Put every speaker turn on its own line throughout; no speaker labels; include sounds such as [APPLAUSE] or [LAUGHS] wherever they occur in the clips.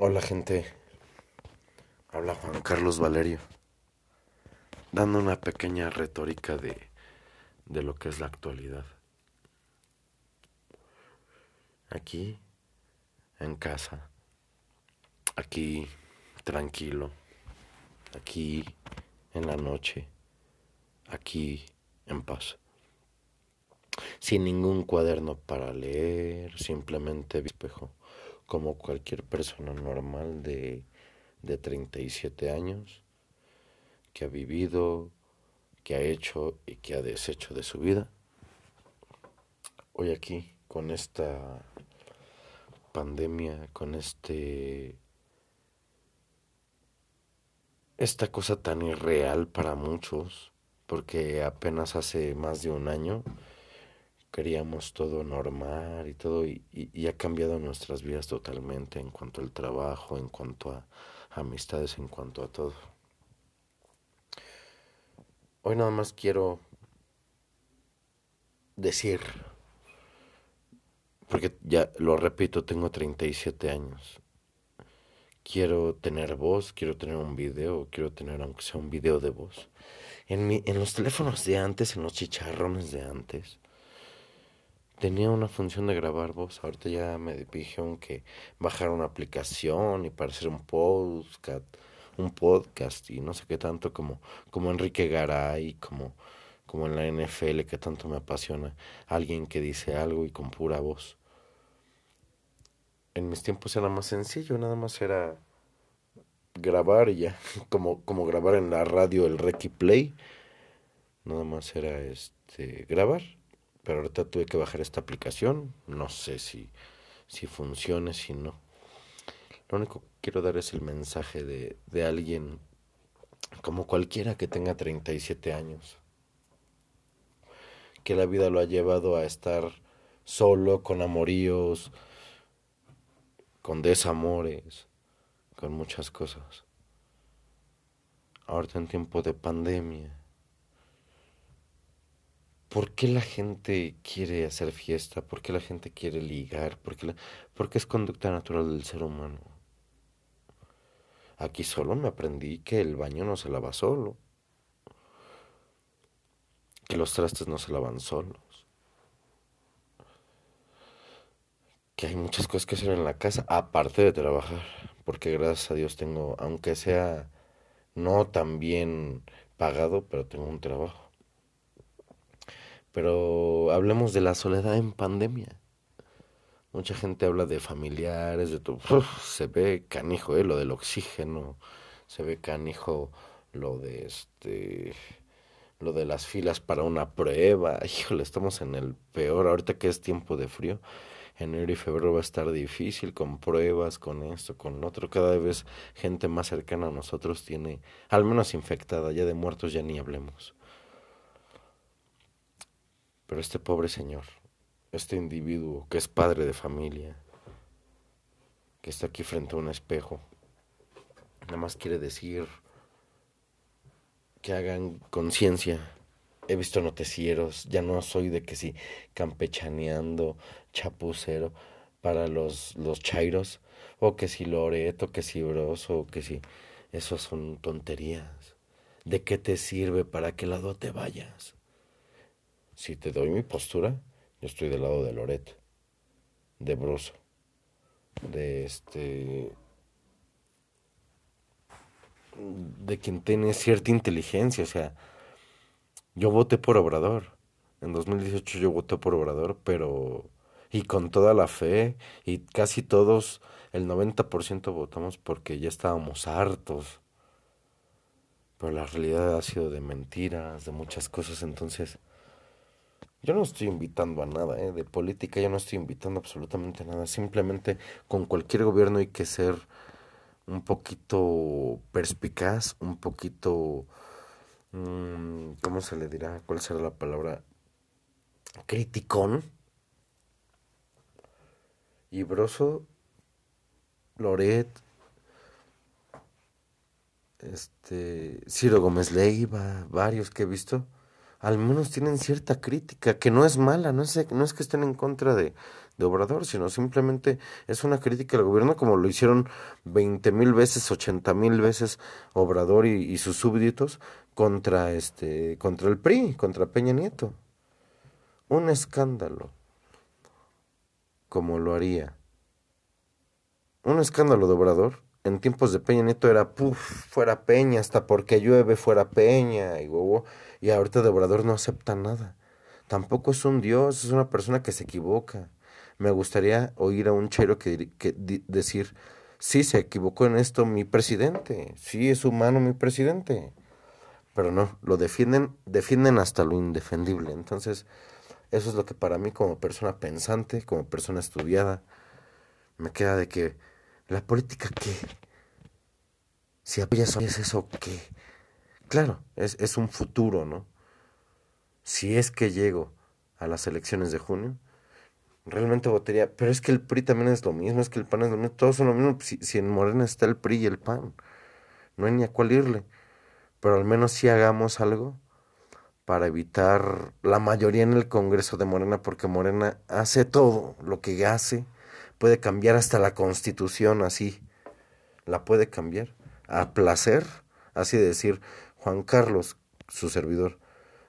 Hola gente, habla Juan Carlos Valerio, dando una pequeña retórica de, de lo que es la actualidad. Aquí, en casa, aquí, tranquilo, aquí, en la noche, aquí, en paz. Sin ningún cuaderno para leer, simplemente espejo como cualquier persona normal de, de 37 años que ha vivido, que ha hecho y que ha deshecho de su vida. Hoy aquí, con esta pandemia, con este esta cosa tan irreal para muchos, porque apenas hace más de un año queríamos todo normal y todo y, ha cambiado nuestras vidas totalmente en cuanto al trabajo, en cuanto a amistades, en cuanto a todo. Hoy nada más quiero decir, porque ya lo repito, tengo 37 años. Quiero tener voz, quiero tener un video, quiero tener aunque sea un video de voz. En, mi, en los teléfonos de antes, en los chicharrones de antes, tenía una función de grabar voz. Ahorita ya me dijeron que bajar una aplicación y para hacer un podcast, un podcast y no sé qué tanto como, como Enrique Garay, como, como en la NFL que tanto me apasiona. Alguien que dice algo y con pura voz. En mis tiempos era más sencillo, nada más era grabar y ya, [LAUGHS] como, como grabar en la radio el Reiki Play. Nada más era este grabar pero ahorita tuve que bajar esta aplicación, no sé si, si funcione, si no. Lo único que quiero dar es el mensaje de, de alguien como cualquiera que tenga 37 años, que la vida lo ha llevado a estar solo, con amoríos, con desamores, con muchas cosas. Ahorita en tiempo de pandemia, ¿Por qué la gente quiere hacer fiesta? ¿Por qué la gente quiere ligar? ¿Por qué, es conducta natural del ser humano? Aquí solo me aprendí que el baño no se lava solo, que los trastes no se lavan solos, que hay muchas cosas que hacer en la casa aparte de trabajar, porque gracias a Dios tengo, aunque sea no tan bien pagado, pero tengo un trabajo. Pero hablemos de la soledad en pandemia. Mucha gente habla de familiares, de todo. se ve canijo, ¿eh? Lo del oxígeno. Se ve canijo lo de este. Lo de las filas para una prueba. [LAUGHS] Híjole, estamos en el peor. Ahorita que es tiempo de frío. Enero y febrero va a estar difícil con pruebas, con esto, con otro. Cada vez gente más cercana a nosotros tiene, al menos infectada. Ya de muertos ya ni hablemos. Pero este pobre señor, este individuo que es padre de familia, que está aquí frente a un espejo, nada más quiere decir que hagan conciencia. He visto noticieros, ya no soy de que si campechaneando, chapucero para los, los chairos, o que si Loreto, que si Broso, que si... Eso son tonterías. ¿De qué te sirve? ¿Para qué lado te vayas? Si te doy mi postura, yo estoy del lado de Loret, de Broso, de este. de quien tiene cierta inteligencia. O sea, yo voté por Obrador. En 2018 yo voté por Obrador, pero. y con toda la fe, y casi todos, el 90% votamos porque ya estábamos hartos. Pero la realidad ha sido de mentiras, de muchas cosas, entonces yo no estoy invitando a nada, ¿eh? de política yo no estoy invitando absolutamente nada. Simplemente con cualquier gobierno hay que ser un poquito perspicaz, un poquito, mm, ¿cómo se le dirá? ¿Cuál será la palabra? Criticón. Y Broso, Loret, este, Ciro Gómez Leiva, varios que he visto al menos tienen cierta crítica, que no es mala, no es, no es que estén en contra de, de Obrador, sino simplemente es una crítica al gobierno como lo hicieron veinte mil veces, ochenta mil veces Obrador y, y, sus súbditos contra este, contra el PRI, contra Peña Nieto. Un escándalo, como lo haría. Un escándalo de Obrador en tiempos de Peña Nieto era, puff, fuera Peña, hasta porque llueve fuera Peña, y, y ahorita de no acepta nada. Tampoco es un dios, es una persona que se equivoca. Me gustaría oír a un chero que decir, sí, se equivocó en esto mi presidente, sí, es humano mi presidente. Pero no, lo defienden, defienden hasta lo indefendible. Entonces, eso es lo que para mí como persona pensante, como persona estudiada, me queda de que la política, ¿qué? Si apoyas es eso, ¿qué? Claro, es, es un futuro, ¿no? Si es que llego a las elecciones de junio, realmente votaría. Pero es que el PRI también es lo mismo, es que el PAN es lo mismo, todos son lo mismo. Si, si en Morena está el PRI y el PAN, no hay ni a cuál irle. Pero al menos si hagamos algo para evitar la mayoría en el Congreso de Morena, porque Morena hace todo lo que hace puede cambiar hasta la constitución así. La puede cambiar a placer, así de decir, Juan Carlos, su servidor,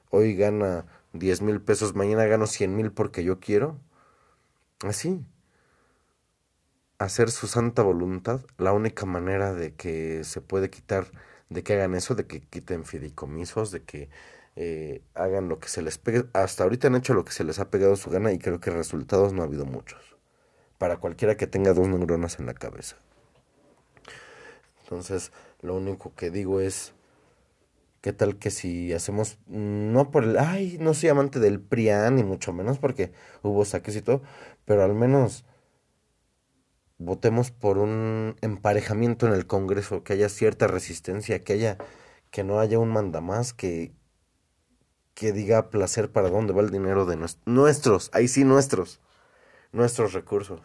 hoy gana diez mil pesos, mañana gano cien mil porque yo quiero. Así. Hacer su santa voluntad, la única manera de que se puede quitar, de que hagan eso, de que quiten fideicomisos, de que eh, hagan lo que se les pegue. Hasta ahorita han hecho lo que se les ha pegado su gana y creo que resultados no ha habido muchos para cualquiera que tenga dos neuronas en la cabeza. Entonces, lo único que digo es, ¿qué tal que si hacemos, no por el, ay, no soy amante del PRIAN, ni mucho menos porque hubo saques y todo, pero al menos votemos por un emparejamiento en el Congreso, que haya cierta resistencia, que haya, que no haya un mandamás que, que diga placer para dónde va el dinero de nuestros, ahí sí nuestros nuestros recursos.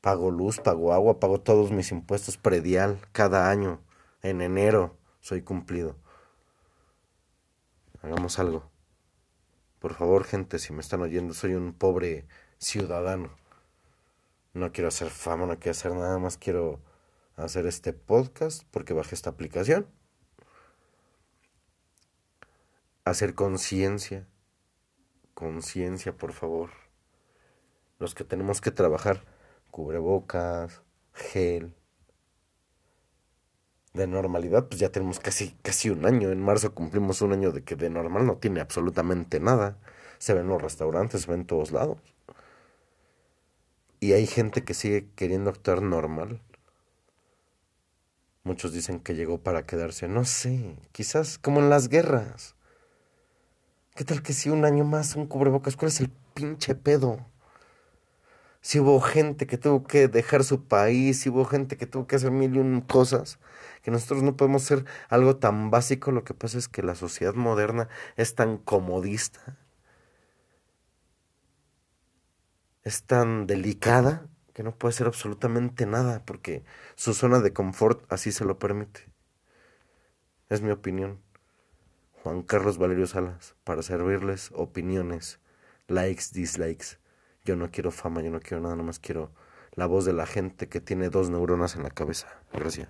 Pago luz, pago agua, pago todos mis impuestos predial cada año. En enero soy cumplido. Hagamos algo. Por favor, gente, si me están oyendo, soy un pobre ciudadano. No quiero hacer fama, no quiero hacer nada más, quiero hacer este podcast porque bajé esta aplicación. Hacer conciencia. Conciencia, por favor los que tenemos que trabajar cubrebocas, gel. De normalidad, pues ya tenemos casi, casi un año. En marzo cumplimos un año de que de normal no tiene absolutamente nada. Se ven los restaurantes, se ven todos lados. Y hay gente que sigue queriendo actuar normal. Muchos dicen que llegó para quedarse. No sé, quizás como en las guerras. ¿Qué tal que si un año más un cubrebocas? ¿Cuál es el pinche pedo? Si hubo gente que tuvo que dejar su país, si hubo gente que tuvo que hacer mil y un cosas, que nosotros no podemos hacer algo tan básico, lo que pasa es que la sociedad moderna es tan comodista, es tan delicada, que no puede hacer absolutamente nada, porque su zona de confort así se lo permite. Es mi opinión. Juan Carlos Valerio Salas, para servirles opiniones, likes, dislikes. Yo no quiero fama, yo no quiero nada, nomás quiero la voz de la gente que tiene dos neuronas en la cabeza. Gracias.